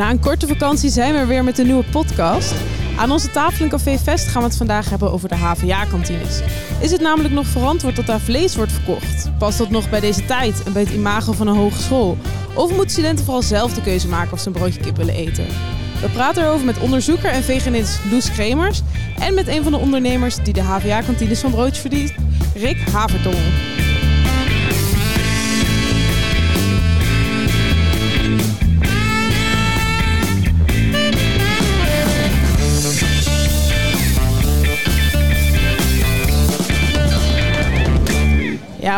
Na een korte vakantie zijn we er weer met een nieuwe podcast. Aan onze tafel in Café Vest gaan we het vandaag hebben over de HVA-kantines. Is het namelijk nog verantwoord dat daar vlees wordt verkocht? Past dat nog bij deze tijd en bij het imago van een hogeschool? Of moeten studenten vooral zelf de keuze maken of ze een broodje kip willen eten? We praten erover met onderzoeker en veganist Loes Kremers en met een van de ondernemers die de HVA-kantines van broodjes verdient, Rick Havertong.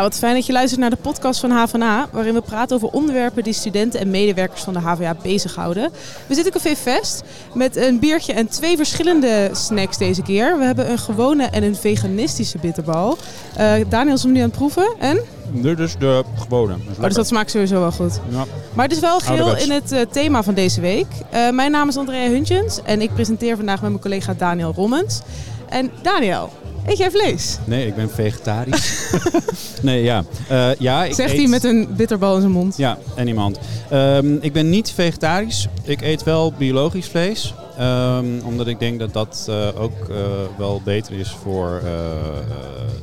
Ja, wat fijn dat je luistert naar de podcast van HVA, waarin we praten over onderwerpen die studenten en medewerkers van de HVA bezighouden. We zitten in Café Vest met een biertje en twee verschillende snacks deze keer. We hebben een gewone en een veganistische bitterbal. Uh, Daniel is hem nu aan het proeven en? Dit is de gewone. Oh, dus dat smaakt sowieso wel goed. Ja. Maar het is wel geheel in het uh, thema van deze week. Uh, mijn naam is Andrea Huntjens en ik presenteer vandaag met mijn collega Daniel Rommens. En Daniel, Eet jij vlees? Nee, ik ben vegetarisch. nee, ja. Uh, ja ik Zegt eet... hij met een bitterbal in zijn mond. Ja, en iemand. Um, ik ben niet vegetarisch. Ik eet wel biologisch vlees. Um, omdat ik denk dat dat uh, ook uh, wel beter is voor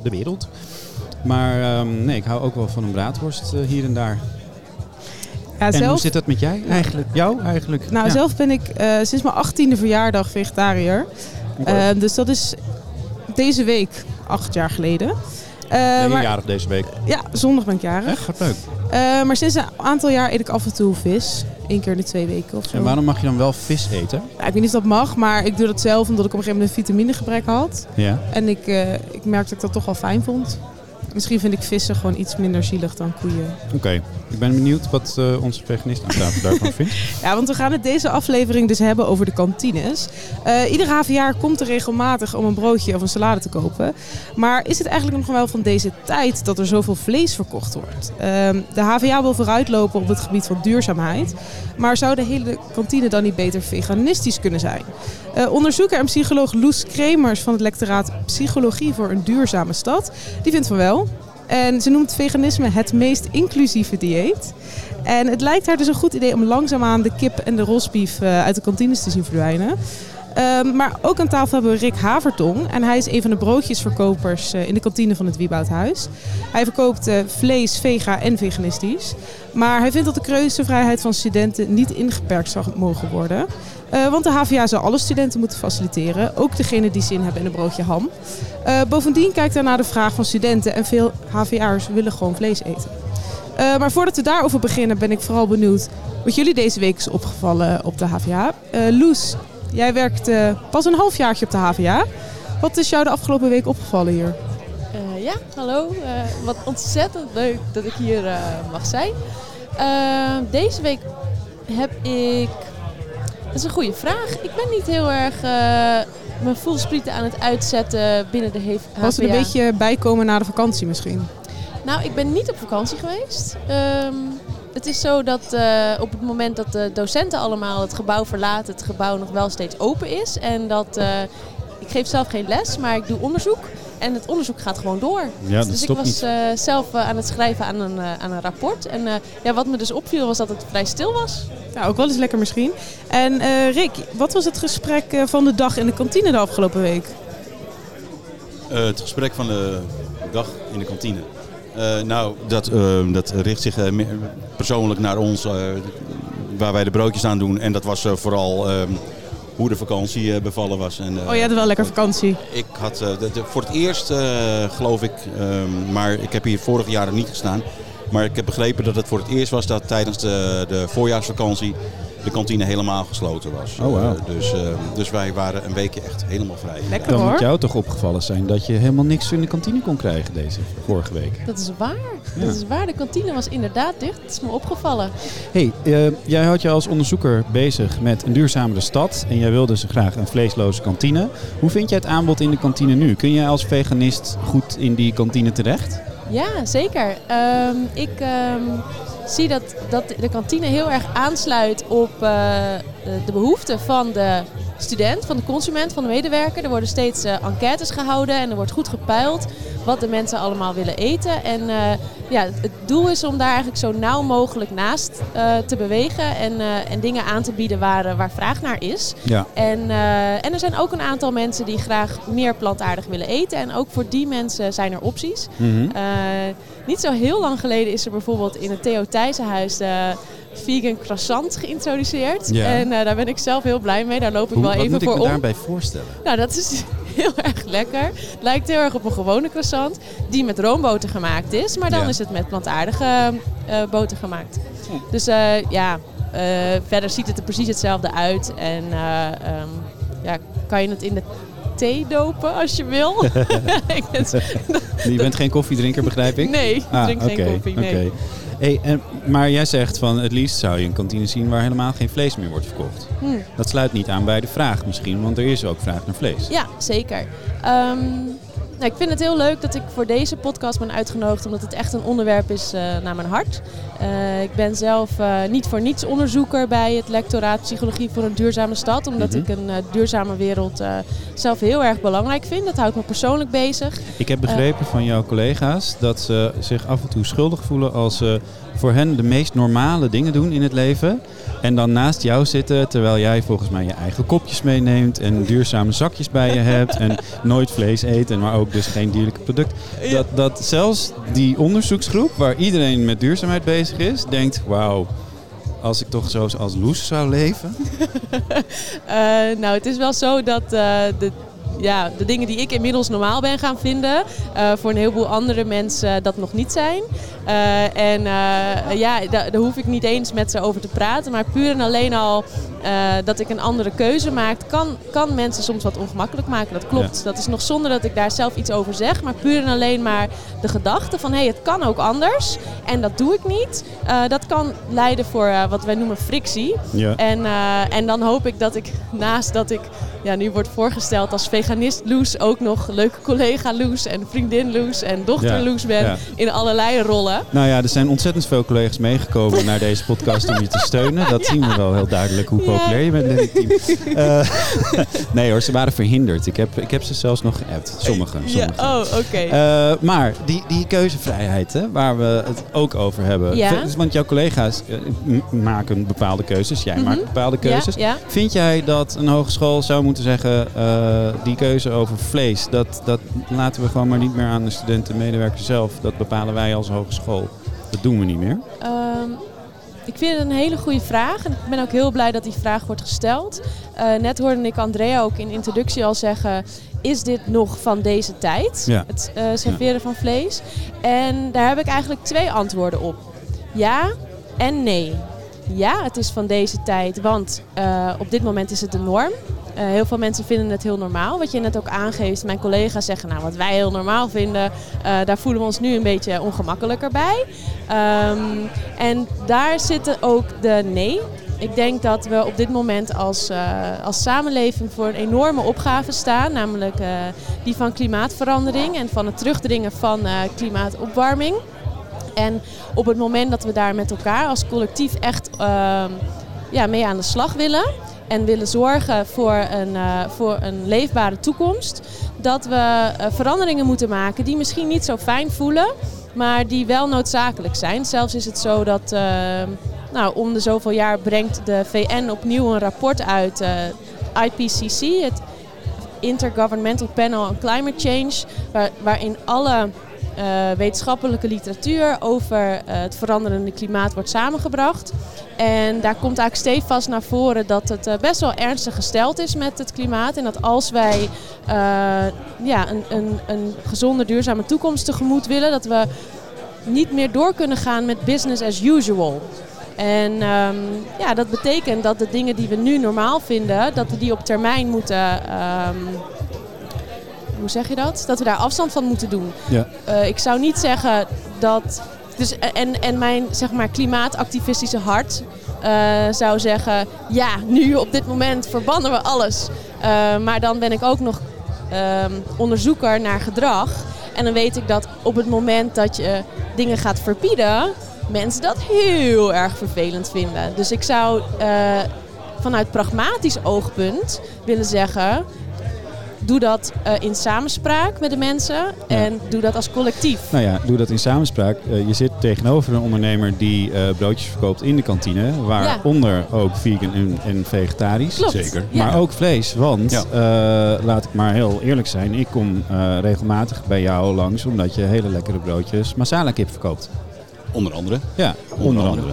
de wereld. Maar um, nee, ik hou ook wel van een braadworst hier en daar. Ja, en zelf... hoe zit dat met jij eigenlijk? Jou eigenlijk? Nou, ja. zelf ben ik sinds mijn achttiende verjaardag vegetariër. Dus dat is deze week, acht jaar geleden. Uh, maar, jarig deze week? Ja, zondag ben ik jarig. Echt? Wat leuk. Uh, maar sinds een aantal jaar eet ik af en toe vis. Eén keer in de twee weken of zo. En waarom mag je dan wel vis eten? Nou, ik weet niet of dat mag, maar ik doe dat zelf omdat ik op een gegeven moment een vitaminegebrek had. Ja. En ik, uh, ik merkte dat ik dat toch wel fijn vond. Misschien vind ik vissen gewoon iets minder zielig dan koeien. Oké, okay. Ik ben benieuwd wat uh, onze veganist daarvan vindt. Ja, want we gaan het deze aflevering dus hebben over de kantines. Uh, ieder half jaar komt er regelmatig om een broodje of een salade te kopen. Maar is het eigenlijk nog wel van deze tijd dat er zoveel vlees verkocht wordt? Uh, de HVA wil vooruitlopen op het gebied van duurzaamheid. Maar zou de hele kantine dan niet beter veganistisch kunnen zijn? Uh, onderzoeker en psycholoog Loes Kremers van het lectoraat Psychologie voor een duurzame stad, die vindt van wel. En ze noemt veganisme het meest inclusieve dieet. En het lijkt haar dus een goed idee om langzaamaan de kip en de rosbief uh, uit de kantines te zien verdwijnen. Um, maar ook aan tafel hebben we Rick Havertong. En hij is een van de broodjesverkopers uh, in de kantine van het Wieboudhuis. Hij verkoopt uh, vlees, vega en veganistisch. Maar hij vindt dat de keuzevrijheid van studenten niet ingeperkt zou mogen worden. Uh, want de HVA zou alle studenten moeten faciliteren. Ook degene die zin hebben in een broodje ham. Bovendien kijkt hij naar de vraag van studenten. En veel HVA'ers willen gewoon vlees eten. Maar voordat we daarover beginnen ben ik vooral benieuwd wat jullie deze week is opgevallen op de HVA. Loes, jij werkt pas een halfjaartje op de HVA. Wat is jou de afgelopen week opgevallen hier? Uh, ja, hallo. Uh, wat ontzettend leuk dat ik hier mag zijn. deze week heb ik. Dat is een goede vraag. Ik ben niet heel erg mijn voelsprieten aan het uitzetten binnen de HVA. Was het een beetje bijkomen na de vakantie misschien? Nou, ik ben niet op vakantie geweest. Um, het is zo dat op het moment dat de docenten allemaal het gebouw verlaten, het gebouw nog wel steeds open is. En dat ik geef zelf geen les, maar ik doe onderzoek. En het onderzoek gaat gewoon door. Ja, dus ik was uh, zelf uh, aan het schrijven aan een, uh, aan een rapport. En ja, wat me dus opviel was dat het vrij stil was. Ja, ook wel eens lekker misschien. En Rick, wat was het gesprek van de dag in de kantine de afgelopen week? het gesprek van de dag in de kantine. Nou, dat, dat richt zich persoonlijk naar ons, waar wij de broodjes aan doen. En dat was vooral hoe de vakantie bevallen was. En, oh, je had wel lekker vakantie. Ik had de, de, voor het eerst, geloof ik, um, maar ik heb hier vorig jaar niet gestaan. Maar ik heb begrepen dat het voor het eerst was dat tijdens de, de voorjaarsvakantie de kantine helemaal gesloten was. Oh, wow. dus, dus wij waren een weekje echt helemaal vrij. Lekker Dan hoor. moet jou toch opgevallen zijn dat je helemaal niks in de kantine kon krijgen deze vorige week. Dat is waar. Ja. Dat is waar. De kantine was inderdaad dicht. Dat is me opgevallen. hey, uh, jij houdt je als onderzoeker bezig met een duurzamere stad. En jij wilde dus graag een vleesloze kantine. Hoe vind jij het aanbod in de kantine nu? Kun jij als veganist goed in die kantine terecht? Ja, zeker. Um, ik um, zie dat, dat de kantine heel erg aansluit op uh, de behoeften van de student, van de consument, van de medewerker. Er worden steeds eh, enquêtes gehouden en er wordt goed gepeild wat de mensen allemaal willen eten. En eh, ja, het doel is om daar eigenlijk zo nauw mogelijk naast eh, te bewegen en, en dingen aan te bieden waar, waar vraag naar is. Ja. En, en er zijn ook een aantal mensen die graag meer plantaardig willen eten. En ook voor die mensen zijn er opties. Mhm. Niet zo heel lang geleden is er bijvoorbeeld in het Theo Thijssenhuis vegan croissant geïntroduceerd. Ja. En eh, daar ben ik zelf heel blij mee. Daar loop ik Hoe, wel wat even moet ik voor me om. daarbij voorstellen? Nou, dat is heel erg lekker. Het lijkt heel erg op een gewone croissant die met roomboter gemaakt is. Maar dan Ja. is het met plantaardige eh, boter gemaakt. Dus eh, ja, eh, verder ziet het er precies hetzelfde uit. En eh, ehm, ja, kan je het in de thee dopen als je wil. Je bent geen koffiedrinker, begrijp ik? nee, ik Ah, drink oké, geen koffie. Nee. Hey, en, maar jij zegt van het liefst zou je een kantine zien waar helemaal geen vlees meer wordt verkocht. Hm. Dat sluit niet aan bij de vraag misschien, want er is ook vraag naar vlees. Ja, zeker. Ehm, nou, ik vind het heel leuk dat ik voor deze podcast ben uitgenodigd, omdat het echt een onderwerp is eh, naar mijn hart. Eh, ik ben zelf eh, niet voor niets onderzoeker bij het lectoraat Psychologie voor een Duurzame Stad, omdat Mhm. ik een duurzame wereld zelf heel erg belangrijk vind. Dat houdt me persoonlijk bezig. Ik heb begrepen van jouw collega's dat ze zich af en toe schuldig voelen als ze voor hen de meest normale dingen doen in het leven. En dan naast jou zitten terwijl jij volgens mij je eigen kopjes meeneemt en duurzame zakjes bij je hebt en nooit vlees eet en maar ook dus geen dierlijke product. Dat, dat zelfs die onderzoeksgroep waar iedereen met duurzaamheid bezig is, denkt wauw, als ik toch zo als Loes zou leven. Eh, nou, het is wel zo dat eh, de, ja, de dingen die ik inmiddels normaal ben gaan vinden, eh, voor een heleboel andere mensen dat nog niet zijn. Eh, en eh, ja, da- daar hoef ik niet eens met ze over te praten. Maar puur en alleen al eh, dat ik een andere keuze maak, kan, kan mensen soms wat ongemakkelijk maken. Dat klopt. Dat is nog zonder dat ik daar zelf iets over zeg. Maar puur en alleen maar de gedachte van hé, hey, het kan ook anders. En dat doe ik niet. Eh, dat kan leiden voor eh, wat wij noemen frictie. Ja. En, en dan hoop ik dat ik naast dat ik ja, nu word voorgesteld als veganist Loes ook nog leuke collega Loes en vriendin Loes en dochter Ja, Loes ben ja. in allerlei rollen. Nou ja, er zijn ontzettend veel collega's meegekomen naar deze podcast om je te steunen. Dat zien we wel heel duidelijk hoe. Populair je bent in het team. Eh, nee hoor, ze waren verhinderd. Ik heb, ik heb ze zelfs nog geappt. Sommigen. Ja, sommigen. oh, oké. Eh, maar die, die keuzevrijheid, hè, waar we het ook over hebben. Ja. Want jouw collega's eh, maken bepaalde keuzes. Jij Mhm. maakt bepaalde keuzes. Ja, ja. Vind jij dat een hogeschool zou moeten zeggen, die keuze over vlees, dat, dat laten we gewoon maar niet meer aan de studenten en medewerkers zelf. Dat bepalen wij als hogeschool. Dat doen we niet meer. Ehm, ik vind het een hele goede vraag en ik ben ook heel blij dat die vraag wordt gesteld. Eh, net hoorde ik Andrea ook in de introductie al zeggen, is dit nog van deze tijd? Ja. Het eh, serveren van vlees. En daar heb ik eigenlijk twee antwoorden op. Ja en nee. Ja, het is van deze tijd, want eh, op dit moment is het de norm. Eh, heel veel mensen vinden het heel normaal. Wat je net ook aangeeft, mijn collega's zeggen, nou wat wij heel normaal vinden, eh, daar voelen we ons nu een beetje ongemakkelijker bij. Ehm, en daar zit ook de nee. Ik denk dat we op dit moment als, als samenleving voor een enorme opgave staan, namelijk die van klimaatverandering en van het terugdringen van klimaatopwarming. En op het moment dat we daar met elkaar als collectief echt ehm, ja, mee aan de slag willen en willen zorgen voor een, eh, voor een leefbare toekomst, dat we eh, veranderingen moeten maken die misschien niet zo fijn voelen, maar die wel noodzakelijk zijn. Zelfs is het zo dat ehm, nou, om de zoveel jaar brengt de VN opnieuw een rapport uit, eh, IPCC, het Intergovernmental Panel on Climate Change, waar, waarin alle eh, wetenschappelijke literatuur over eh, het veranderende klimaat wordt samengebracht. En daar komt eigenlijk stevast naar voren dat het eh, best wel ernstig gesteld is met het klimaat. En dat als wij ja, een, een, een gezonde, duurzame toekomst tegemoet willen, dat we niet meer door kunnen gaan met business as usual. En ehm, ja, dat betekent dat de dingen die we nu normaal vinden, dat we die op termijn moeten. ehm, hoe zeg je dat? Dat we daar afstand van moeten doen. Ja. Eh, ik zou niet zeggen dat. Dus, en, en mijn zeg maar, klimaatactivistische hart eh, zou zeggen: ja, nu op dit moment verbannen we alles. Eh, maar dan ben ik ook nog ehm, onderzoeker naar gedrag. En dan weet ik dat op het moment dat je dingen gaat verbieden, mensen dat heel erg vervelend vinden. Dus ik zou eh, vanuit pragmatisch oogpunt willen zeggen... Doe dat eh, in samenspraak met de mensen en doe dat als collectief. Nou ja, doe dat in samenspraak. Eh, je zit tegenover een ondernemer die eh, broodjes verkoopt in de kantine. Waaronder ook vegan en, en vegetarisch. Klopt. Zeker. Ja. Maar ook vlees. Want, Ja. eh, laat ik maar heel eerlijk zijn, ik kom eh, regelmatig bij jou langs omdat je hele lekkere broodjes masala kip verkoopt. Onder andere. Ja, onder andere.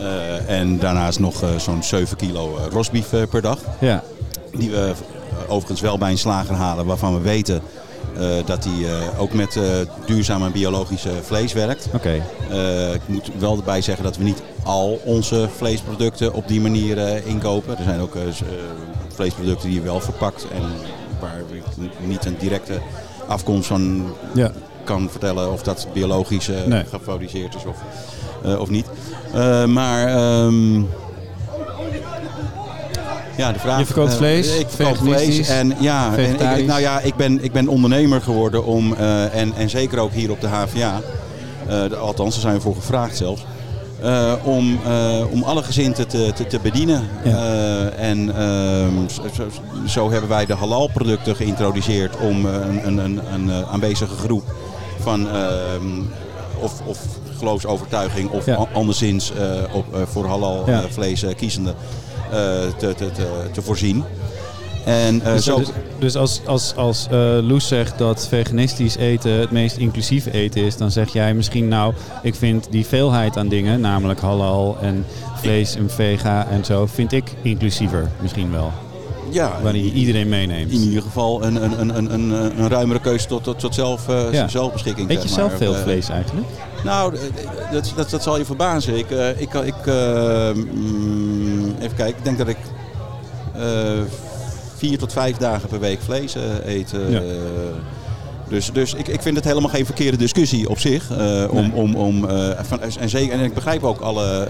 Eh, en daarnaast nog zo'n 7 kilo eh, rosbief per dag. Ja, Die we overigens wel bij een slager halen waarvan we weten eh, dat die eh, ook met eh, duurzaam en biologisch eh, vlees werkt. oké. Eh, ik moet wel erbij zeggen dat we niet al onze vleesproducten op die manier eh, inkopen. Er zijn ook eh, eh, vleesproducten die je wel verpakt en waar ik niet een directe afkomst van Ja. kan vertellen of dat biologisch eh, Nee. gefabriceerd is of, eh, of niet. Eh, maar ehm, ja, de vraag. Je verkoopt eh, vlees, ik verkoop vlees en ja, en ik, nou ja, ik ben, ik ben ondernemer geworden om eh, en, en zeker ook hier op de HVA. eh, de- althans, daar zijn we voor gevraagd zelfs. om, om alle gezinten te, te, te bedienen. Ja. En ehm, zo, zo, hebben wij de halal producten geïntroduceerd om een, een, een, een aanwezige groep van ehm, of, of geloofsovertuiging of Ja. anderszins eh, op, eh, voor halal Ja. eh, vlees kiezende te, te, te, te voorzien. En Dus, zo, dus, dus als, als, als Loes zegt dat veganistisch eten het meest inclusieve eten is, dan zeg jij misschien nou, ik vind die veelheid aan dingen, namelijk halal en vlees en vega en zo, vind ik inclusiever misschien wel. ja, Waarin je iedereen meeneemt. in ieder geval een, een, een, een, een, een ruimere keuze tot, tot, tot zelf, eh, Ja. zelfbeschikking. Eet je zelf veel vlees eigenlijk? Nou, dat, dat, dat zal je verbazen. Ik, eh, ik, ik, eh, mm, even kijken, ik denk dat ik eh, vier tot vijf dagen per week vlees eet. Ja. Dus, dus ik, ik vind het helemaal geen verkeerde discussie op zich. om, om, om, van, en, zeker, en ik begrijp ook alle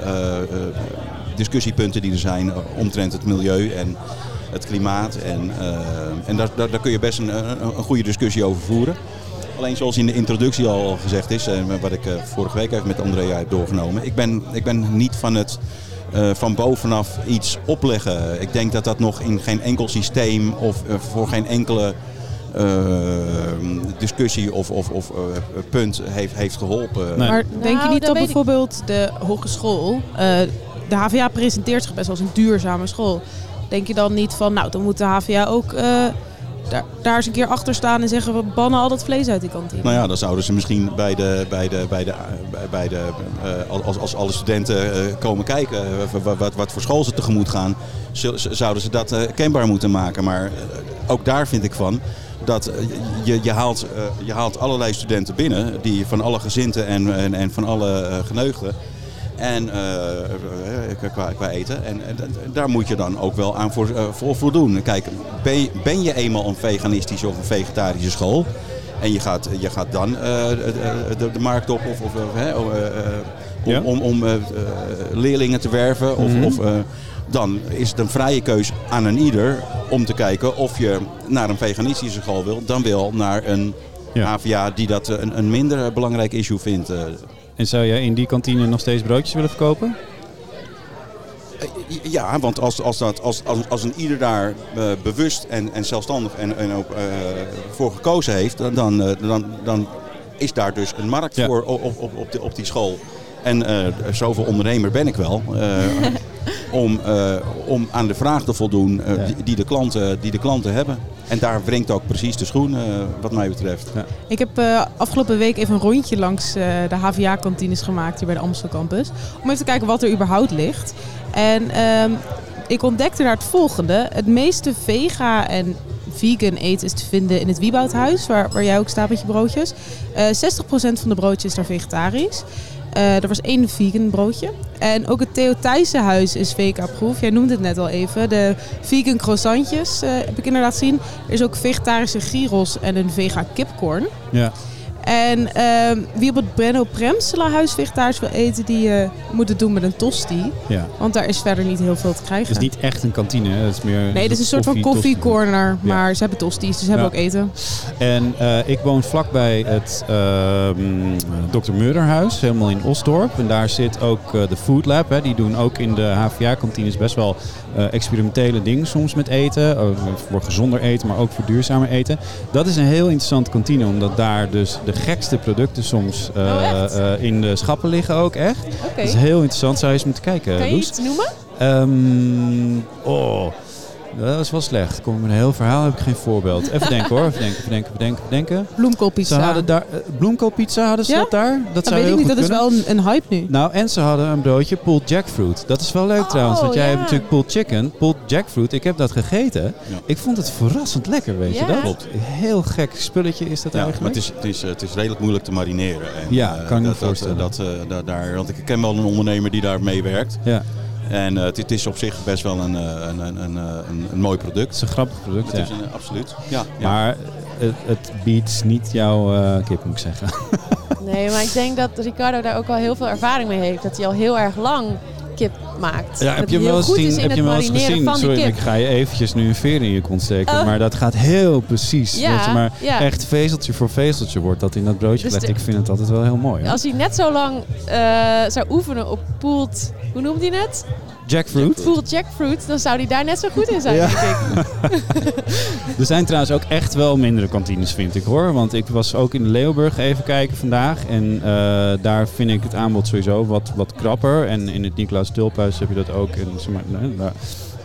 discussiepunten die er zijn omtrent het milieu en het klimaat. En, en daar, daar, daar kun je best een, een, een goede discussie over voeren. Alleen zoals in de introductie al gezegd is, en wat ik eh, vorige week even met Andrea heb doorgenomen. Ik ben, ik ben niet van het eh, van bovenaf iets opleggen. Ik denk dat dat nog in geen enkel systeem of eh, voor geen enkele eh, discussie of, of, of eh, punt heeft, heeft geholpen. Nee. Maar denk je Nou, niet dat dat weet ik. bijvoorbeeld de hogeschool, eh de HVA presenteert zich best als een duurzame school. Denk je dan niet van, nou dan moet de HVA ook eh, daar, eens een keer achter staan en zeggen we bannen al dat vlees uit die kantine. Nou ja, dan zouden ze misschien bij de, bij de, bij de, bij- bij de eh, als, als alle studenten eh, komen kijken eh, wat, wat, voor school ze tegemoet gaan, zouden ze dat eh, kenbaar moeten maken. Maar eh, ook daar vind ik van dat eh, je, je, haalt, eh, je haalt allerlei studenten binnen, die van alle gezinten en, en, en van alle eh, geneugden. En eh, eh, qua, qua eten. En, daar moet je dan ook wel aan voor, eh, voor voldoen. Kijk, ben je, ben je eenmaal een veganistische of een vegetarische school. En je gaat, je gaat dan eh, de, de, de markt op of, of, eh, oh, eh, eh, om, om, om eh, eh, leerlingen te werven. Of, Mhm. of, eh, dan is het een vrije keus aan een ieder om te kijken of je naar een veganistische school wil. Dan wel naar een Ja. HVA die dat eh, een, een minder belangrijk issue vindt. En zou jij in die kantine nog steeds broodjes willen verkopen? Eh, Ja, want als, als, dat, als, als, als een ieder daar eh, bewust en, en zelfstandig en, en ook eh, voor gekozen heeft, dan, dan, dan, dan is daar dus een markt Ja. voor op, op, op, die, op die school. En eh, zoveel ondernemer ben ik wel. om, eh, om aan de vraag te voldoen eh, Ja. die, die, de klanten, die de klanten hebben. En daar wringt ook precies de schoen, eh, wat mij betreft. Ik heb afgelopen week even een rondje langs de HVA-kantines gemaakt hier bij de Amstel Campus. Om even te kijken wat er überhaupt ligt. En ehm, ik ontdekte daar het volgende. Het meeste vega en vegan eten is te vinden in het Wieboudhuis, waar, waar jij ook staat met je broodjes. Eh 60% van de broodjes is daar vegetarisch. Eh, er was één vegan broodje. En ook het Theo Thijssenhuis is VK-proef. Jij noemde het net al even. De vegan croissantjes eh, heb ik inderdaad zien. Er is ook vegetarische gyros en een vega kipcorn. Ja. En ehm, wie op het Brenno Premsela huis vegetarisch wil eten, die eh, moet het doen met een tosti. Ja. Want daar is verder niet heel veel te krijgen. Het is niet echt een kantine. hè. Het is meer Nee, het is een soort van koffie- koffiecorner. Maar ze hebben tosti's, dus ze hebben ook eten. En eh, ik woon vlakbij het ehm Dr. Murderhuis, helemaal in Osdorp. En daar zit ook eh, de Food Lab. Hè. Die doen ook in de HVA-kantines best wel experimentele dingen soms met eten. Eh, voor gezonder eten, maar ook voor duurzamer eten. Dat is een heel interessante kantine, omdat daar dus de gekste producten soms eh, Oh, eh, in de schappen liggen ook echt. Dat is heel interessant, zou je eens moeten kijken, Kan je Loes. iets noemen? Ehm, oh, dat is wel slecht. Kom ik met een heel verhaal, heb ik geen voorbeeld. Even denken hoor, even denken, even denken, even denken, denken. Bloemkoolpizza. Ze hadden daar, eh, bloemkoolpizza hadden ze Ja? dat daar? Dat dat zou weet heel ik niet, dat is wel een, een hype nu. Nou, en ze hadden een broodje pulled jackfruit. Dat is wel leuk Oh, trouwens, want jij ja. hebt natuurlijk pulled chicken, pulled jackfruit. Ik heb dat gegeten. Ja. Ik vond het verrassend lekker, weet Ja. je dat? Klopt. Heel gek spulletje is dat Ja, maar eigenlijk. het is, het, is, het is redelijk moeilijk te marineren. En, Ja, eh, kan ik me dat, dat, voorstellen. Dat, eh, da- daar, want ik ken wel een ondernemer die daar mee werkt. Ja, En eh, het, het is op zich best wel een, eh, een, een, een, eh, een, een mooi het product. is een grappig product, Het ja. is een, absoluut. Ja, ja. Maar het, het biedt niet jouw eh, kip, moet ik zeggen. Nee, maar ik denk dat Ricardo daar ook wel heel veel ervaring mee heeft. Dat hij al heel erg lang kip maakt. Ja, heb je wel eens gezien? Heb je wel eens gezien? Sorry, ik ga je eventjes nu een veer in je kont steken. Oh. Maar dat gaat heel precies. Ja, weet je, maar ja. echt vezeltje voor vezeltje wordt dat in dat broodje Dus gelegd. Ik vind het altijd wel heel mooi. hè? Als hij net zo lang eh, zou oefenen op pooled, hoe noemt hij het? Jackfruit. Pooled jackfruit, dan zou hij daar net zo goed in zijn, Ja. denk ik. Er zijn trouwens ook echt wel mindere kantines, vind ik hoor. Want ik was ook in de Leeuwburg even kijken vandaag. En eh, daar vind ik het aanbod sowieso wat, wat krapper. En in het Nicolaas Tulphuis heb je dat ook. En, daar-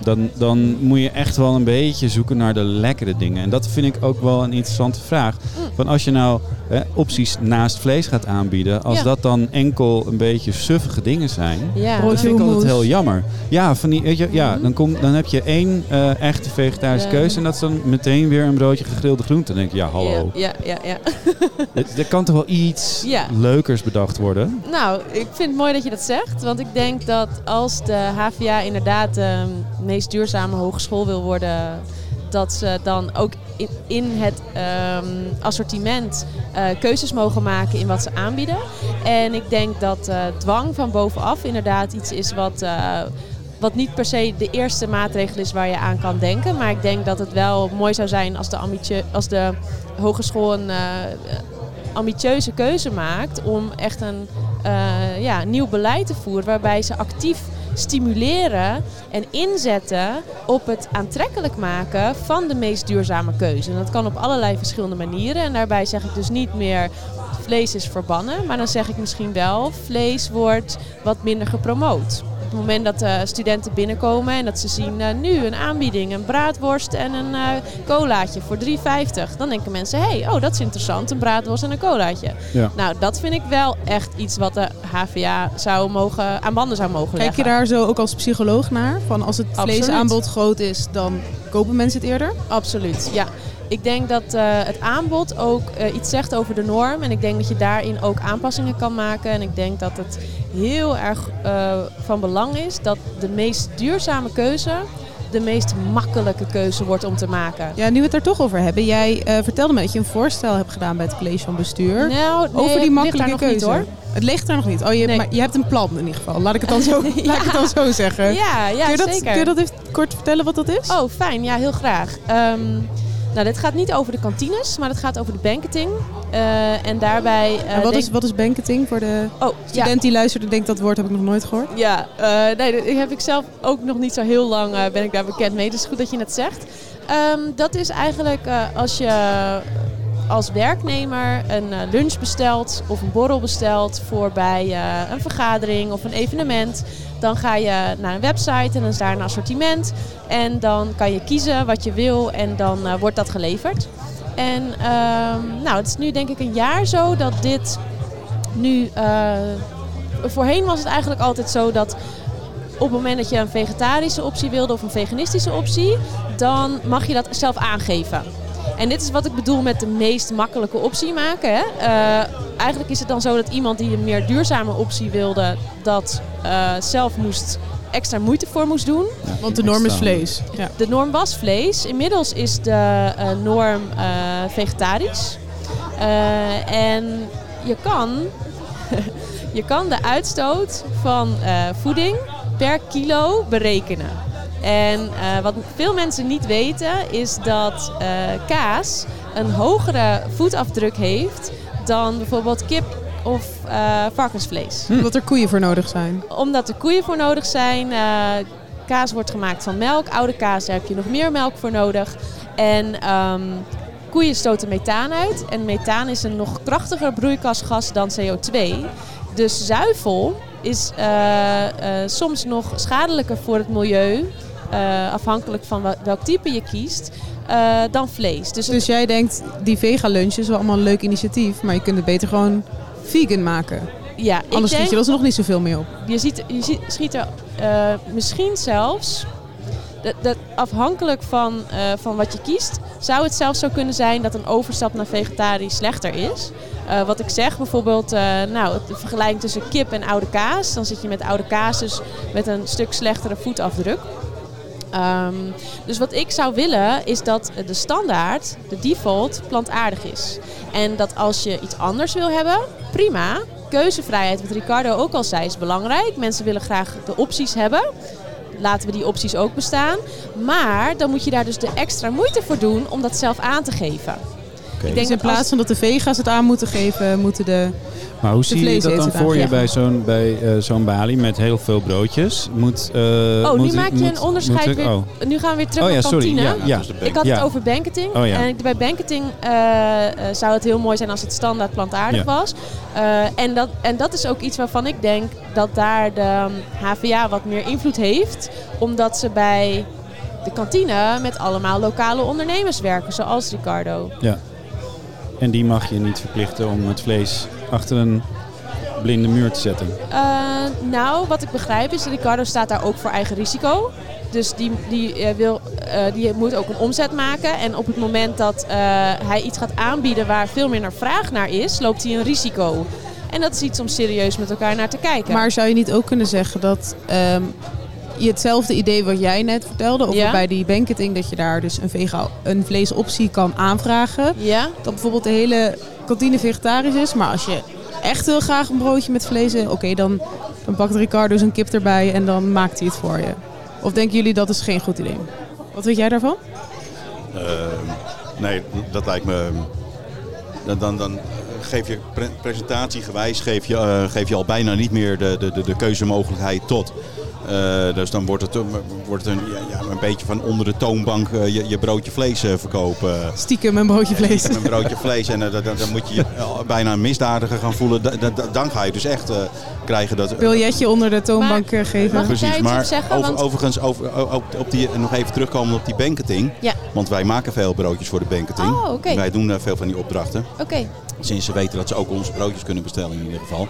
dan, dan moet je echt wel een beetje zoeken naar de lekkere dingen. En dat vind ik ook wel een interessante vraag. Van als je nou hè, opties naast vlees gaat aanbieden, als Ja. dat dan enkel een beetje suffige dingen zijn, Ja. dat vind ik altijd heel jammer. Ja, van die, weet je, ja Mhm. dan, kom, dan heb je één eh, echte vegetarische keuze en dat is dan meteen weer een broodje gegrilde groenten. Dan denk je, ja, hallo. Ja, ja, ja. Er, er kan toch wel iets leukers bedacht worden? Nou, ik vind het mooi dat je dat zegt. Want ik denk dat als de HVA inderdaad de meest duurzame hogeschool wil worden, dat ze dan ook in, het ehm, assortiment eh, keuzes mogen maken in wat ze aanbieden. En ik denk dat eh, dwang van bovenaf inderdaad iets is wat. eh, wat niet per se de eerste maatregel is waar je aan kan denken. Maar ik denk dat het wel mooi zou zijn als de, ambitie- als de hogeschool een ambitieuze keuze maakt om echt een ja, nieuw beleid te voeren waarbij ze actief stimuleren en inzetten op het aantrekkelijk maken van de meest duurzame keuze. En dat kan op allerlei verschillende manieren. En daarbij zeg ik dus niet meer vlees is verbannen, maar dan zeg ik misschien wel vlees wordt wat minder gepromoot. Op het moment dat de studenten binnenkomen en dat ze zien eh, nu een aanbieding, een braadworst en een eh, colaatje voor 3,50. Dan denken mensen, hé, hey, oh dat is interessant, een braadworst en een colaatje. Ja. Nou, dat vind ik wel echt iets wat de HVA zou mogen, aan banden zou mogen Kijk je leggen. daar zo ook als psycholoog naar? Van als het vleesaanbod groot is, dan kopen mensen het eerder? Absoluut, ja. Ik denk dat eh, het aanbod ook eh, iets zegt over de norm. En ik denk dat je daarin ook aanpassingen kan maken. En ik denk dat het heel erg eh, van belang is dat de meest duurzame keuze de meest makkelijke keuze wordt om te maken. Ja, nu we het er toch over hebben. Jij vertelde me dat je een voorstel hebt gedaan bij het college van bestuur. Nou, nee, over die makkelijke keuze. Niet, hoor. Het ligt er nog niet. Oh, je, Nee. maar je hebt een plan in ieder geval. Laat ik het dan zo, laat ik het dan zo zeggen. Ja, ja kun, je dat, zeker. kun je dat even kort vertellen wat dat is? Oh, fijn. Ja, heel graag. Ehm, nou, dit gaat niet over de kantines, maar het gaat over de banketing. Eh, en daarbij... eh, en wat, denk- is, wat is banketing voor de Oh, ja. student die luistert en denkt dat woord heb ik nog nooit gehoord? Ja, eh, nee, dat heb ik zelf ook nog niet zo heel lang ben ik daar bekend mee. Dus het is goed dat je het zegt. Ehm, dat is eigenlijk als je als werknemer een eh, lunch bestelt of een borrel bestelt voor bij eh, een vergadering of een evenement. Dan ga je naar een website en dan is daar een assortiment. En dan kan je kiezen wat je wil en dan eh, wordt dat geleverd. En ehm, nou, het is nu denk ik een jaar zo dat dit nu... voorheen was het eigenlijk altijd zo dat op het moment dat je een vegetarische optie wilde of een veganistische optie, dan mag je dat zelf aangeven. En dit is wat ik bedoel met de meest makkelijke optie maken. Hè. Eh, eigenlijk is het dan zo dat iemand die een meer duurzame optie wilde, dat eh, zelf moest extra moeite voor moest doen. Want de norm is vlees. Ja. De norm was vlees. Inmiddels is de eh, norm eh, vegetarisch. Eh, en je kan, je kan de uitstoot van eh, voeding per kilo berekenen. En eh, wat veel mensen niet weten is dat eh, kaas een hogere voetafdruk heeft dan bijvoorbeeld kip of eh, varkensvlees. Omdat er koeien voor nodig zijn. Omdat er koeien voor nodig zijn. kaas wordt gemaakt van melk. Oude kaas, daar heb je nog meer melk voor nodig. En ehm, koeien stoten methaan uit. En methaan is een nog krachtiger broeikasgas dan CO2. Dus zuivel is soms nog schadelijker voor het milieu. Eh, afhankelijk van wel- welk type je kiest. eh, dan vlees. Dus, Dus jij denkt, die vega-lunch is wel allemaal een leuk initiatief, maar je kunt het beter gewoon vegan maken. ja, Anders denk, schiet je er nog niet zoveel mee op. je, ziet, je ziet, schiet er eh, misschien zelfs, dat, dat afhankelijk van, van wat je kiest, zou het zelfs zo kunnen zijn dat een overstap naar vegetarisch slechter is. Wat ik zeg, bijvoorbeeld, nou, de vergelijking tussen kip en oude kaas. Dan zit je met oude kaas dus met een stuk slechtere voetafdruk. Ehm, dus wat ik zou willen is dat de standaard, de default, plantaardig is. En dat als je iets anders wil hebben, prima. Keuzevrijheid, wat Ricardo ook al zei, is belangrijk. Mensen willen graag de opties hebben. Laten we die opties ook bestaan. Maar dan moet je daar dus de extra moeite voor doen om dat zelf aan te geven. Ik denk Dus in plaats van dat de vega's het aan moeten geven, moeten de... Maar hoe zie je dat dan voor je bij zo'n bij, eh, zo'n balie met heel veel broodjes? Moet, eh, Oh, moet nu ik- maak je moet- een onderscheid moet ik- weer. oh. Nu gaan we weer terug Oh ja, naar sorry. kantine. Ja, de Ik had Ja. het over banketing. Oh ja. En bij banketing eh, eh, zou het heel mooi zijn als het standaard plantaardig Ja. was. Eh, en, dat, en dat is ook iets waarvan ik denk dat daar de HVA wat meer invloed heeft. Omdat ze bij de kantine met allemaal lokale ondernemers werken, zoals Ricardo. Ja. En die mag je niet verplichten om het vlees achter een blinde muur te zetten. Eh, nou, wat ik begrijp is, Ricardo staat daar ook voor eigen risico. Dus die, die, eh, wil, eh, die moet ook een omzet maken. En op het moment dat eh, hij iets gaat aanbieden waar veel minder vraag naar is, loopt hij een risico. En dat is iets om serieus met elkaar naar te kijken. Maar zou je niet ook kunnen zeggen dat ehm, hetzelfde idee wat jij net vertelde, over Ja. bij die banketing, dat je daar dus een, vega een vleesoptie kan aanvragen. ja? Dat bijvoorbeeld de hele kantine vegetarisch is, maar als je echt heel graag een broodje met vlees oké, dan, dan pakt Ricardo zijn kip erbij en dan maakt hij het voor je. Of denken jullie dat is geen goed idee? Wat weet jij daarvan? Ehm, nee, dat lijkt me. Dan, dan, dan geef je pre- presentatiegewijs geef je, eh, geef je al bijna niet meer de, de, de, de keuzemogelijkheid tot. Eh, dus dan wordt het, een- wordt het een, ja, ja, een beetje van onder de toonbank eh, je, je broodje vlees eh, verkopen. Stiekem een broodje vlees. Een broodje vlees en dan, dan, moet je je bijna een misdadiger gaan voelen. Da- da- da- Dan ga je dus echt eh, krijgen dat... Biljetje onder de toonbank geven. Mag Precies, maar op zeggen? over- Want- overigens over, op, op die, nog even terugkomen op die banketing. Ja. Want wij maken veel broodjes voor de banketing. Oh, oké. Wij doen eh, veel van die opdrachten. Oké. Sinds ze weten dat ze ook onze broodjes kunnen bestellen in ieder geval.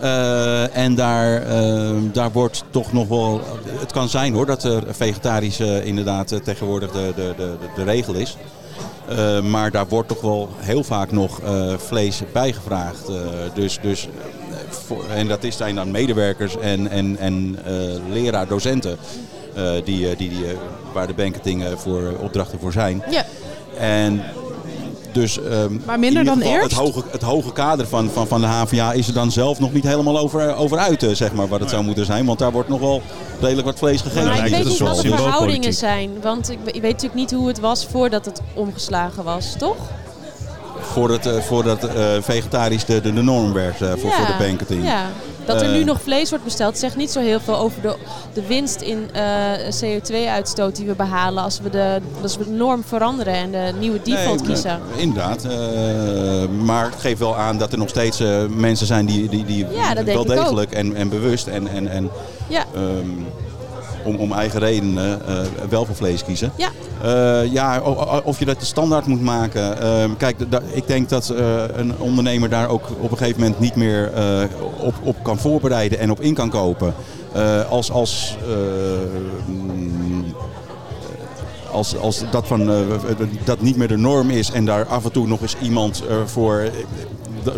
Eh, en daar, eh, daar wordt toch nog wel... Het kan zijn hoor dat er vegetarisch eh, inderdaad tegenwoordig de, de, de, de regel is. Maar daar wordt toch wel heel vaak nog vlees bijgevraagd. Dus, dus, voor, en dat is, zijn dan medewerkers en, en, en leraar, docenten. die, die, die, waar de banketing voor opdrachten voor zijn. Ja. En dus, ehm, Maar minder dan geval eerst? Het hoge, het hoge kader van, van, van de HVA is er dan zelf nog niet helemaal over, over uit, eh, zeg maar, wat het zou moeten zijn. Want daar wordt nog wel redelijk wat vlees gegeven. Maar ik weet het niet wat de verhoudingen zijn. Want ik, ik weet natuurlijk niet hoe het was voordat het omgeslagen was, toch? Voordat, eh, voordat eh, vegetarisch de, de, de norm werd eh, voor, voor de banketing. Ja. Dat er Eh. nu nog vlees wordt besteld zegt niet zo heel veel over de, de winst in eh, CO2-uitstoot die we behalen als we, de, als we de norm veranderen en de nieuwe default Nee, kiezen. eh, inderdaad. eh, maar het geeft wel aan dat er nog steeds eh, mensen zijn die, die, die Ja, wel degelijk en, en bewust en, en, en Ja. ehm, om, om eigen redenen eh, wel voor vlees kiezen. Ja. Eh, ja, of je dat de standaard moet maken. Ehm, kijk, ik denk dat eh, een ondernemer daar ook op een gegeven moment niet meer op, op kan voorbereiden en op in kan kopen. Als, als, als, als dat, van, dat niet meer de norm is en daar af en toe nog eens iemand voor.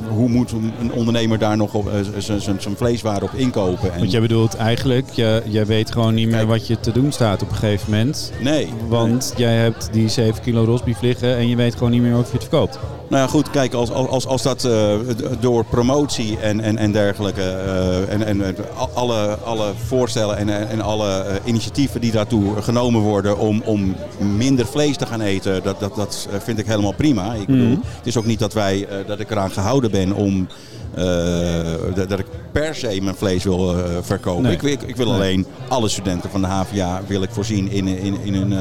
Hoe moet een ondernemer daar nog eh, zijn vleeswaren op inkopen? En, Want jij bedoelt eigenlijk, je, jij weet gewoon niet meer wat je te doen staat op een gegeven moment. nee, Want jij hebt die 7 kilo rosbief liggen en je weet gewoon niet meer of je het verkoopt. Nou ja, goed, kijk, als, als, als dat eh, door promotie en, en, en dergelijke, eh, en, en alle, alle voorstellen en, en alle eh, initiatieven die daartoe genomen worden om, om minder vlees te gaan eten, dat, dat, dat vind ik helemaal prima. Ik bedoel, Mhm. Het is ook niet dat, wij, dat ik eraan gehouden ben om dat, dat ik per se mijn vlees wil eh, verkopen. Nee. Ik, ik, ik wil Nee. alleen alle studenten van de HVA wil ik voorzien in, in, in, hun, eh,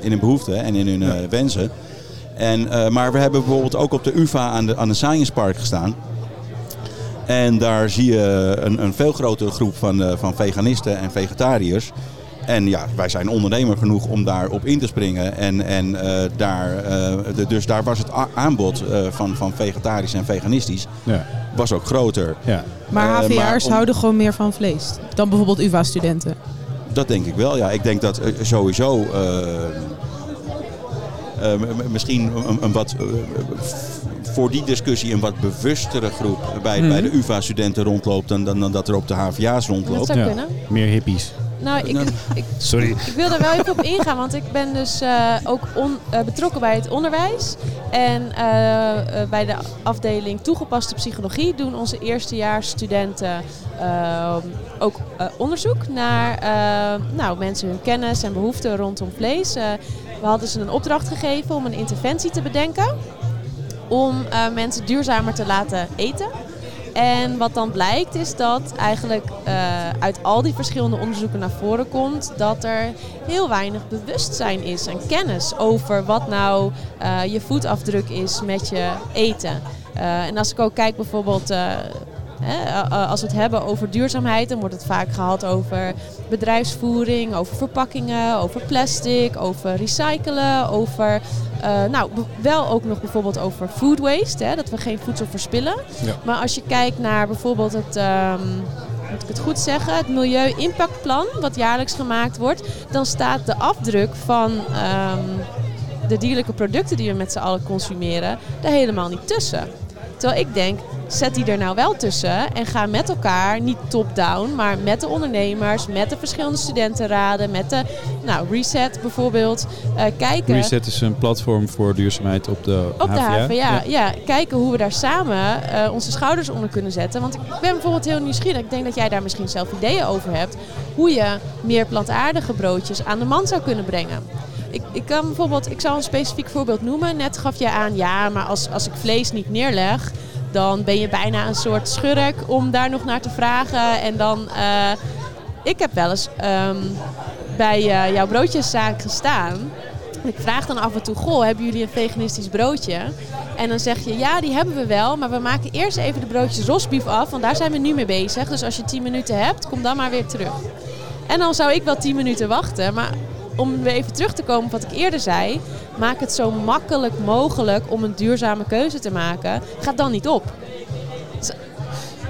in hun behoeften en in hun wensen. En, eh, maar we hebben bijvoorbeeld ook op de UvA aan de, aan de Science Park gestaan. En daar zie je een, een veel grotere groep van, eh, van veganisten en vegetariërs. En ja, wij zijn ondernemer genoeg om daarop in te springen. En, en eh, daar, eh, de- dus daar was het aanbod eh, van, van vegetarisch en veganistisch Ja. was ook groter. Ja. Maar HVA'ers maar om- houden gewoon meer van vlees dan bijvoorbeeld UvA-studenten. Dat denk ik wel. Ja, ik denk dat sowieso misschien een, een wat eh, voor die discussie een wat bewustere groep bij, Mhm. bij de UvA-studenten rondloopt dan, dan, dan dat er op de HVA's Dat rondloopt. zou Ja. Meer hippies. Nou, ik, Nou, ik, Sorry. ik wil daar wel even op ingaan, want ik ben dus eh, ook on- eh, betrokken bij het onderwijs. En eh, eh, bij de afdeling toegepaste psychologie doen onze eerstejaarsstudenten eh, ook eh, onderzoek naar eh, nou, mensen hun kennis en behoeften rondom vlees. We hadden ze een opdracht gegeven om een interventie te bedenken om eh, mensen duurzamer te laten eten. En wat dan blijkt is dat eigenlijk eh, uit al die verschillende onderzoeken naar voren komt dat er heel weinig bewustzijn is en kennis over wat nou eh, je voetafdruk is met je eten. En als ik ook kijk bijvoorbeeld, als we het hebben over duurzaamheid, dan wordt het vaak gehad over bedrijfsvoering, over verpakkingen, over plastic, over recyclen, over eh, nou, wel ook nog bijvoorbeeld over food waste, hè, dat we geen voedsel verspillen. Ja. Maar als je kijkt naar bijvoorbeeld het, ehm, moet ik het goed zeggen, het milieu-impactplan, wat jaarlijks gemaakt wordt, dan staat de afdruk van ehm, de dierlijke producten die we met z'n allen consumeren, daar helemaal niet tussen. Terwijl ik denk, zet die er nou wel tussen en ga met elkaar, niet top-down, maar met de ondernemers, met de verschillende studentenraden, met de nou, Reset bijvoorbeeld, eh, kijken Reset is een platform voor duurzaamheid op de op de HVA. HVA. Ja. kijken hoe we daar samen eh, onze schouders onder kunnen zetten. Want ik ben bijvoorbeeld heel nieuwsgierig. Ik denk dat jij daar misschien zelf ideeën over hebt. Hoe je meer plantaardige broodjes aan de man zou kunnen brengen. Ik, ik kan bijvoorbeeld, ik zal een specifiek voorbeeld noemen. Net gaf je aan, ja, maar als, als ik vlees niet neerleg, dan ben je bijna een soort schurk om daar nog naar te vragen. En dan, eh, ik heb wel eens ehm, bij eh, jouw broodjeszaak gestaan. Ik vraag dan af en toe, goh, hebben jullie een veganistisch broodje? En dan zeg je, ja, die hebben we wel, maar we maken eerst even de broodjes rosbief af, want daar zijn we nu mee bezig. Dus als je 10 minuten hebt, kom dan maar weer terug. En dan zou ik wel 10 minuten wachten, maar om weer even terug te komen op wat ik eerder zei, maak het zo makkelijk mogelijk om een duurzame keuze te maken. Ga dan niet op.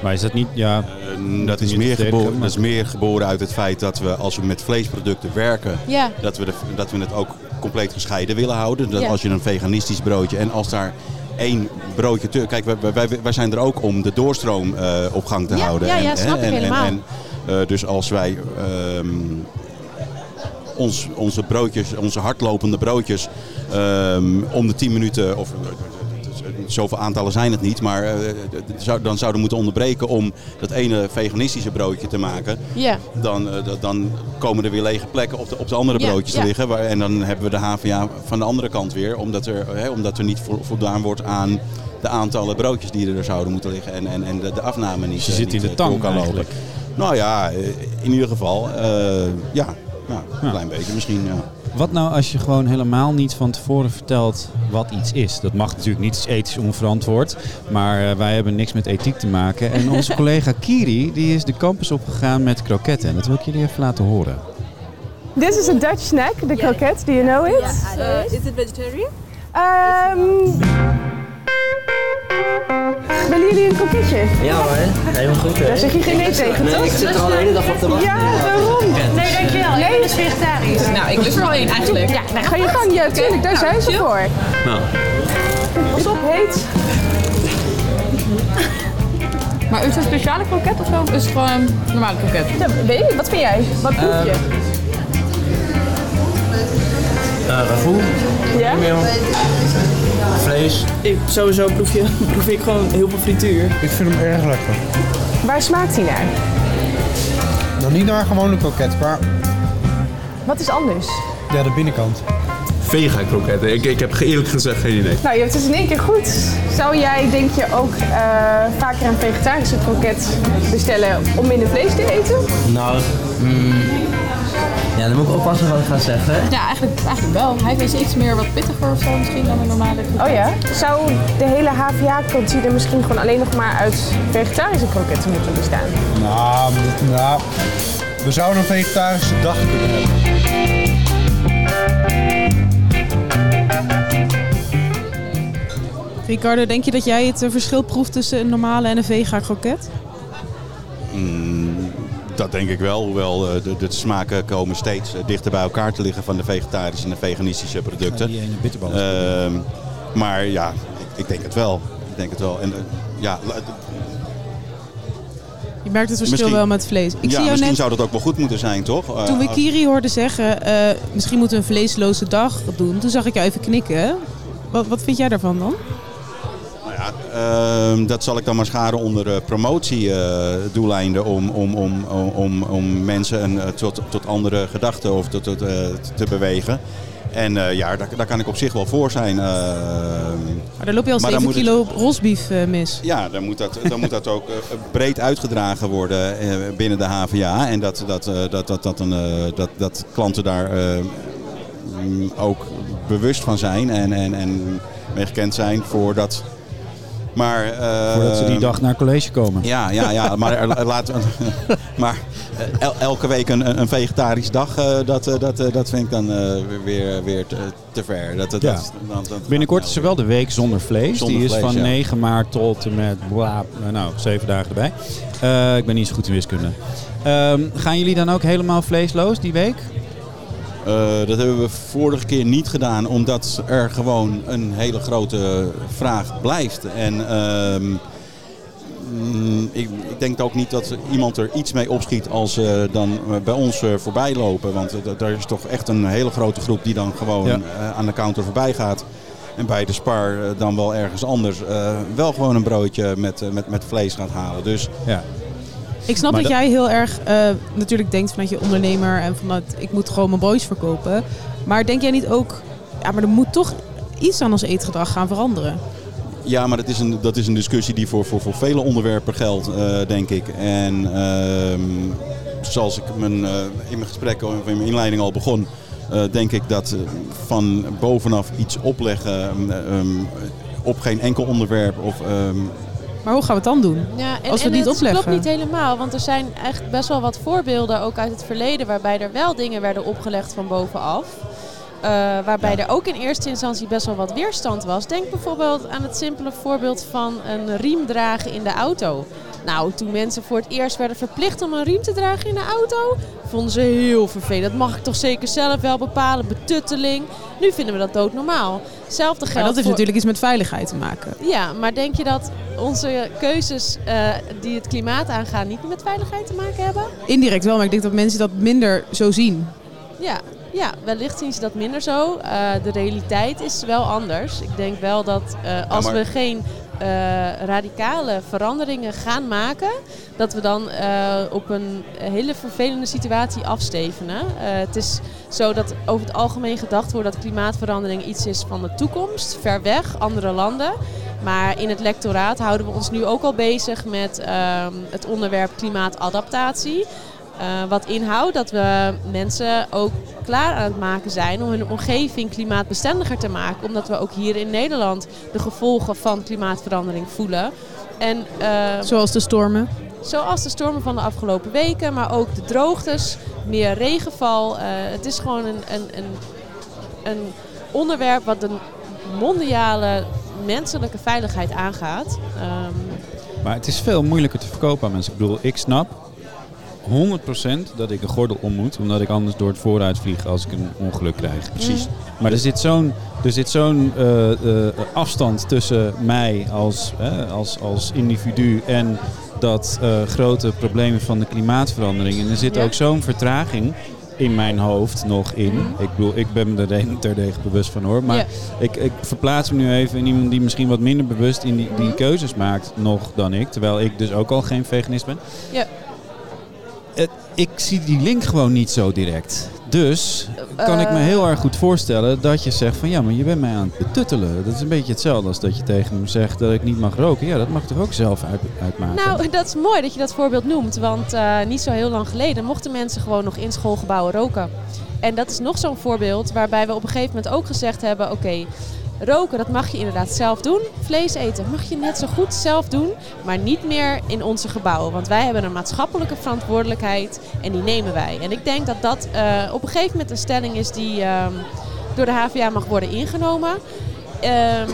Maar is dat niet, ja, Eh, dat, is niet meer geboren, maar- dat is meer geboren uit het feit dat we als we met vleesproducten werken, Ja, dat we, de, dat we het ook compleet gescheiden willen houden. Dat Ja. als je een veganistisch broodje en als daar één broodje te... Kijk, wij, wij, wij zijn er ook om de doorstroom eh, op gang te Ja, houden. ja, ja, En, snap hè, ik en, helemaal. En, en, eh, dus als wij ehm, ons, onze broodjes, onze hardlopende broodjes ehm, om de 10 minuten... Of, Zoveel aantallen zijn het niet, maar eh, zou- dan zouden moeten onderbreken om dat ene veganistische broodje te maken ja, dan, eh, dan komen er weer lege plekken op de, op de andere broodjes ja. te liggen. Waar, en dan hebben we de HVA van de andere kant weer. Omdat er, hè, omdat er niet vo- voldaan wordt aan de aantallen broodjes die er zouden moeten liggen. En, en, en de, de afname niet, Dus je eh, zit in niet, de eh, tang door kan lopen. eigenlijk. Nou ja, eh, in ieder geval. eh, ja, ja, een Ja. klein beetje misschien. Ja. Wat nou als je gewoon helemaal niet van tevoren vertelt wat iets is? Dat mag natuurlijk niet, is ethisch onverantwoord. Maar eh, wij hebben niks met ethiek te maken. En onze collega Kiri, die is de campus opgegaan met kroketten. En dat wil ik jullie even laten horen. This is a Dutch snack, the croquette. Do you know it? Uh, is it vegetarian? Um, Ja hoor, helemaal goed hè. Daar zeg je geen nee tegen, Nee, toch? ik zit er al de hele dag op te wachten. Ja, waarom? Nee, dankjewel. Nee, het is vegetarisch. Nou, ik lust er wel één eigenlijk. Ja, nou, Ga je gang, ja, tuurlijk, daar zijn ze voor. Nou, Pas op, heet. Maar is het een speciale kroket of zo? Is het gewoon een normale kroket? Ja, weet je, wat vind jij? Wat proef je? Uh, ragout, Ja? meel, vlees. Ik, sowieso proef, je, proef ik gewoon heel veel frituur. Ik vind hem erg lekker. Waar smaakt hij naar? Nog niet naar een gewone kroket, maar Wat is anders? ja, de binnenkant. Vega kroketten. Ik, ik heb eerlijk gezegd geen idee. Nou, je hebt het dus in één keer goed. Zou jij, denk je, ook eh, vaker een vegetarische kroket bestellen om minder vlees te eten? Nou, mm, ja, dan moet ik oppassen wat ik ga zeggen. Ja, eigenlijk, eigenlijk wel. Hij is iets meer wat pittiger of zo misschien dan een normale kroket. Oh ja? Zou de hele HVA-kantine misschien gewoon alleen nog maar uit vegetarische kroketten moeten bestaan? Nou, nou, we zouden een vegetarische dag kunnen hebben. Ricardo, denk je dat jij het eh, verschil proeft tussen een normale en een vega kroket? Mm, dat denk ik wel, hoewel eh, de, de smaken komen steeds eh, dichter bij elkaar te liggen van de vegetarische en de veganistische producten. Die ene. Ehm, maar ja, ik, ik denk het wel. Ik denk het wel. En, eh, ja, Je merkt het verschil Misschien- wel met vlees. Ik ja, zie jou misschien net, zou dat ook wel goed moeten zijn, toch? Eh, toen we Kiri hoorden zeggen, eh, misschien moeten we een vleesloze dag doen. Toen zag ik jou even knikken. Wat, wat vind jij daarvan dan? Ehm, dat zal ik dan maar scharen onder uh, promotiedoeleinden om, om, om, om, om, om mensen een, eh, tot, tot andere gedachten of tot, tot, eh, te bewegen. En eh, ja, daar, daar kan ik op zich wel voor zijn. ehm. Maar daar loop je al Maar dan 7 moet het- kilo rosbief eh, mis. Ja, dan moet dat, dan moet dat ook eh, breed uitgedragen worden eh, binnen de HVA. En dat, dat, eh, dat, dat, dat, een, eh, dat, dat klanten daar eh, mm, ook bewust van zijn en, en, en mee gekend zijn voordat. Maar, Voordat ze die dag naar college komen. Ja, ja, ja maar, er- laat, maar eh, el- elke week een, een vegetarisch dag, eh, dat, eh, dat, dat vind ik dan weer, weer te, te ver. Dat, dat, Ja. dat- dat- dat- Binnenkort is er wel de week zonder vlees. Zonder die is van ja. 9 maart tot en met bla, nou, zeven dagen erbij. Ik ben niet zo goed in wiskunde. Ehm, gaan jullie dan ook helemaal vleesloos die week? Eh, dat hebben we vorige keer niet gedaan, omdat er gewoon een hele grote vraag blijft. En ehm, mm, ik, ik denk ook niet dat iemand er iets mee opschiet als ze dan eh, bij ons eh, voorbij lopen. Want er is toch echt een hele grote groep die dan gewoon Ja. eh, aan de counter voorbij gaat. En bij de spar eh, dan wel ergens anders eh, wel gewoon een broodje met, eh, met, met vlees gaat halen. Dus Ja. Ik snap Maar dat dat- jij heel erg eh, natuurlijk denkt vanuit je ondernemer en vanuit ik moet gewoon mijn broodjes verkopen. Maar denk jij niet ook, ja, maar er moet toch iets aan ons eetgedrag gaan veranderen? Ja, maar dat is een, dat is een discussie die voor, voor, voor vele onderwerpen geldt, eh, denk ik. En ehm, zoals ik mijn, eh, in mijn gesprek of in mijn inleiding al begon, denk ik dat van bovenaf iets opleggen ehm, ehm, op geen enkel onderwerp of Maar hoe gaan we het dan doen? Ja, en, Als we en niet het opleggen. klopt niet helemaal, want er zijn echt best wel wat voorbeelden, ook uit het verleden, waarbij er wel dingen werden opgelegd van bovenaf. Eh, waarbij er ook in eerste instantie best wel wat weerstand was. Denk bijvoorbeeld aan het simpele voorbeeld van een riem dragen in de auto. Nou, toen mensen voor het eerst werden verplicht om een riem te dragen in de auto, vonden ze heel vervelend. Dat mag ik toch zeker zelf wel bepalen, betutteling. Nu vinden we dat doodnormaal. Hetzelfde geldt Maar dat heeft voor... natuurlijk iets met veiligheid te maken. Ja, maar denk je dat onze keuzes eh, die het klimaat aangaan niet met veiligheid te maken hebben? Indirect wel, maar ik denk dat mensen dat minder zo zien. Ja, ja wellicht zien ze dat minder zo. Eh, de realiteit is wel anders. Ik denk wel dat eh, als maar- we geen radicale veranderingen gaan maken, dat we dan eh, op een hele vervelende situatie afstevenen. Eh, het is zo dat over het algemeen gedacht wordt dat klimaatverandering iets is van de toekomst, ver weg, andere landen. Maar in het lectoraat houden we ons nu ook al bezig met ehm, het onderwerp klimaatadaptatie. Eh, wat inhoudt dat we mensen ook klaar aan het maken zijn om hun omgeving klimaatbestendiger te maken. Omdat we ook hier in Nederland de gevolgen van klimaatverandering voelen. En, eh, Zoals de stormen. Zoals de stormen van de afgelopen weken, maar ook de droogtes, meer regenval. Eh, het is gewoon een, een, een, een onderwerp wat de mondiale menselijke veiligheid aangaat. Ehm, Maar het is veel moeilijker te verkopen aan mensen. Ik bedoel, ik snap 100% dat ik een gordel om moet, omdat ik anders door het vooruit vlieg als ik een ongeluk krijg. Precies. Maar er zit zo'n, er zit zo'n eh, eh, afstand tussen mij als, eh, als, als individu en dat eh, grote probleem van de klimaatverandering. En er zit Ja. ook zo'n vertraging in mijn hoofd nog in. Ik bedoel, ik ben me er de- terdege bewust van hoor. Maar Ja. ik, ik verplaats me nu even in iemand die misschien wat minder bewust in die, die keuzes maakt nog dan ik. Terwijl ik dus ook al geen veganist ben. Ja. Het- ik zie die link gewoon niet zo direct. Dus kan ik me Eh. heel erg goed voorstellen dat je zegt van ja, maar je bent mij aan het betuttelen. Dat is een beetje hetzelfde als dat je tegen me zegt dat ik niet mag roken. Ja, dat mag ik toch ook zelf uit, uitmaken. Nou, dat is mooi dat je dat voorbeeld noemt. Want eh, niet zo heel lang geleden mochten mensen gewoon nog in schoolgebouwen roken. En dat is nog zo'n voorbeeld waarbij we op een gegeven moment ook gezegd hebben: oké, roken dat mag je inderdaad zelf doen. Vlees eten mag je net zo goed zelf doen, maar niet meer in onze gebouwen. Want wij hebben een maatschappelijke verantwoordelijkheid en die nemen wij. En ik denk dat dat eh, op een gegeven moment een stelling is die ehm, door de HVA mag worden ingenomen. Ehm,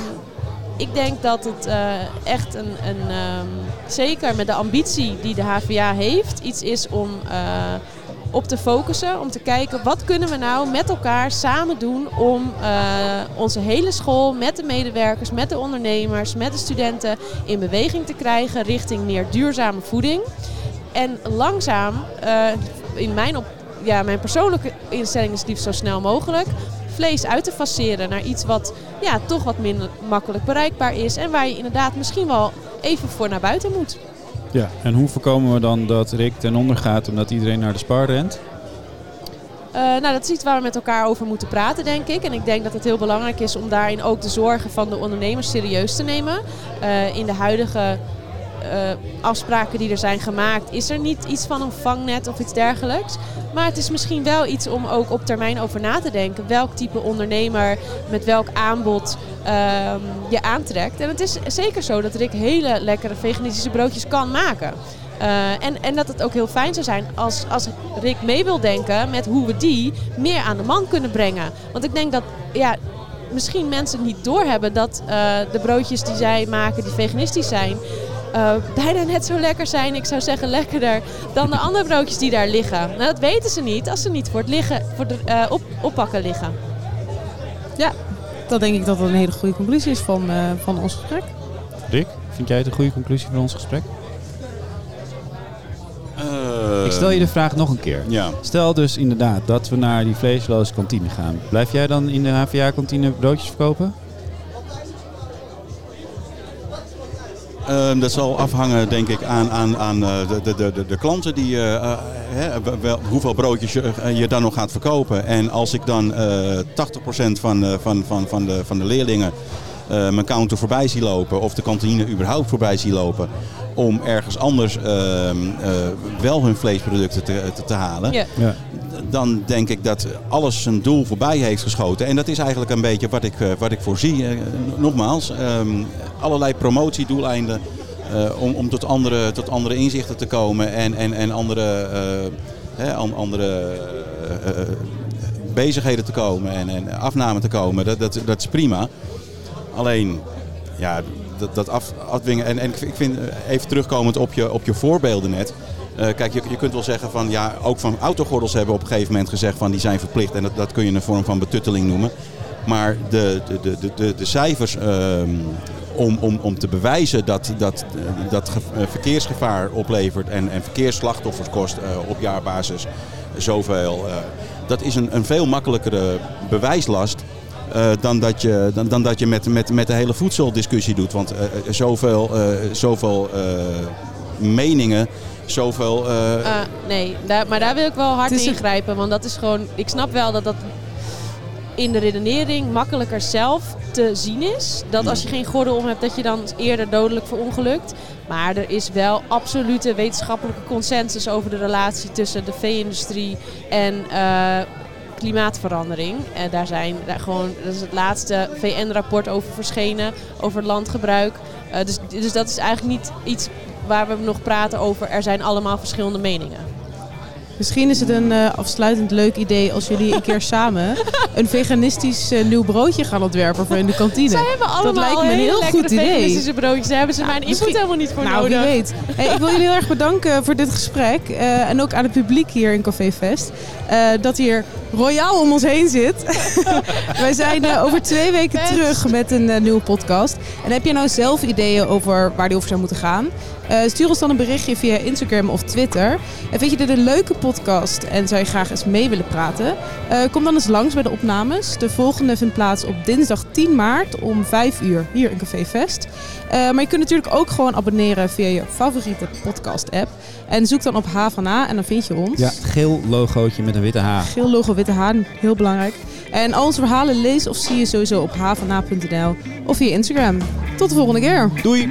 ik denk dat het eh, echt een, een ehm, zeker met de ambitie die de HVA heeft, iets is om eh, op te focussen. Om te kijken wat kunnen we nou met elkaar samen doen om eh, onze hele school met de medewerkers, met de ondernemers, met de studenten in beweging te krijgen richting meer duurzame voeding. En langzaam, eh, in mijn, op, ja, mijn persoonlijke instelling is het liefst zo snel mogelijk, vlees uit te faceren naar iets wat ja, toch wat minder makkelijk bereikbaar is. En waar je inderdaad misschien wel even voor naar buiten moet. Ja, en hoe voorkomen we dan dat Rick ten onder gaat omdat iedereen naar de spar rent? Eh, nou, dat is iets waar we met elkaar over moeten praten, denk ik. En ik denk dat het heel belangrijk is om daarin ook de zorgen van de ondernemers serieus te nemen. Eh, in de huidige afspraken die er zijn gemaakt, is er niet iets van een vangnet of iets dergelijks. Maar het is misschien wel iets om ook op termijn over na te denken. Welk type ondernemer met welk aanbod ehm, je aantrekt. En het is zeker zo dat Rick hele lekkere veganistische broodjes kan maken. Eh, en, en dat het ook heel fijn zou zijn als, als Rick mee wil denken met hoe we die meer aan de man kunnen brengen. Want ik denk dat ja, misschien mensen niet doorhebben dat eh, de broodjes die zij maken, die veganistisch zijn, eh, bijna net zo lekker zijn, ik zou zeggen lekkerder, dan de andere broodjes die daar liggen. Nou, dat weten ze niet als ze niet voor het, liggen, voor het eh, op, oppakken liggen. Ja, dan denk ik dat dat een hele goede conclusie is van, eh, van ons gesprek. Rick, vind jij het een goede conclusie van ons gesprek? Eh, Ik stel je de vraag nog een keer. Ja. Stel dus inderdaad dat we naar die vleesloze kantine gaan. Blijf jij dan in de HVA-kantine broodjes verkopen? Ehm, dat zal afhangen, denk ik, aan, aan, aan eh, de, de, de, de, klanten die, eh, eh, hè, hoeveel broodjes je, je dan nog gaat verkopen. En als ik dan eh 80% van, van, van, van, de, van de leerlingen mijn counter voorbij zie lopen, of de kantine überhaupt voorbij zie lopen, om ergens anders ehm, eh, wel hun vleesproducten te, te, te halen Ja. Ja. dan denk ik dat alles zijn doel voorbij heeft geschoten. En dat is eigenlijk een beetje wat ik, eh, wat ik voorzie. Eh, nogmaals, ehm, allerlei promotiedoeleinden eh, om, om tot, andere, tot andere inzichten te komen en, en, en andere, eh, hè, an- andere eh, eh, bezigheden te komen en, en afname te komen. Dat, dat, dat is prima. Alleen, ja, dat, dat af, afdwingen. En, en ik vind, eh, even terugkomend op je, op je voorbeelden net. Eh, kijk, je, je kunt wel zeggen van ja, ook van autogordels hebben op een gegeven moment gezegd van die zijn verplicht. En dat, dat kun je een vorm van betutteling noemen. Maar de, de, de, de, de, cijfers ehm, om, om, om te bewijzen dat dat, dat eh, verkeersgevaar oplevert en, en verkeersslachtoffers kost op jaarbasis zoveel. dat is een, een veel makkelijkere bewijslast dan, dat je, dan, dan dat je met, met, met de hele voedseldiscussie doet. Want eh, eh, zoveel, eh, zoveel eh, meningen, zoveel... eh, nee, daar, maar daar wil ik wel hard een- ingrijpen. Want dat is gewoon. Ik snap wel dat dat in de redenering makkelijker zelf te zien is. Dat als je geen gordel om hebt, dat je dan eerder dodelijk verongelukt. Maar er is wel absolute wetenschappelijke consensus over de relatie tussen de vee-industrie en eh, klimaatverandering. En daar zijn gewoon, dat is het laatste VN-rapport over verschenen, over landgebruik. Eh, dus, dus dat is eigenlijk niet iets waar we nog praten over. Er zijn allemaal verschillende meningen. Misschien is het een eh, afsluitend leuk idee als jullie een keer samen een veganistisch eh, nieuw broodje gaan ontwerpen voor in de kantine. Zij hebben allemaal dat lijkt me een heel goed idee. veganistische broodjes. Daar hebben ze mijn input misschien- helemaal niet voor nou, nodig. wie weet. Hey, ik wil jullie heel erg bedanken voor dit gesprek. eh, en ook aan het publiek hier in Café Fest. eh, dat hier royaal om ons heen zit. Wij zijn eh, over twee weken terug met een eh, nieuwe podcast. En heb je nou zelf ideeën over waar die over zou moeten gaan? Eh, stuur ons dan een berichtje via Instagram of Twitter. En vind je dit een leuke podcast en zou je graag eens mee willen praten? Eh, kom dan eens langs bij de opnames. De volgende vindt plaats op dinsdag 10 maart om 5 uur hier in Café Vest. Eh, maar je kunt natuurlijk ook gewoon abonneren via je favoriete podcast-app. En zoek dan op H van A en dan vind je ons. Ja, geel logootje met een witte H. Geel logo, witte haan, heel belangrijk. En al onze verhalen lees of zie je sowieso op havana.nl of via Instagram. Tot de volgende keer. Doei!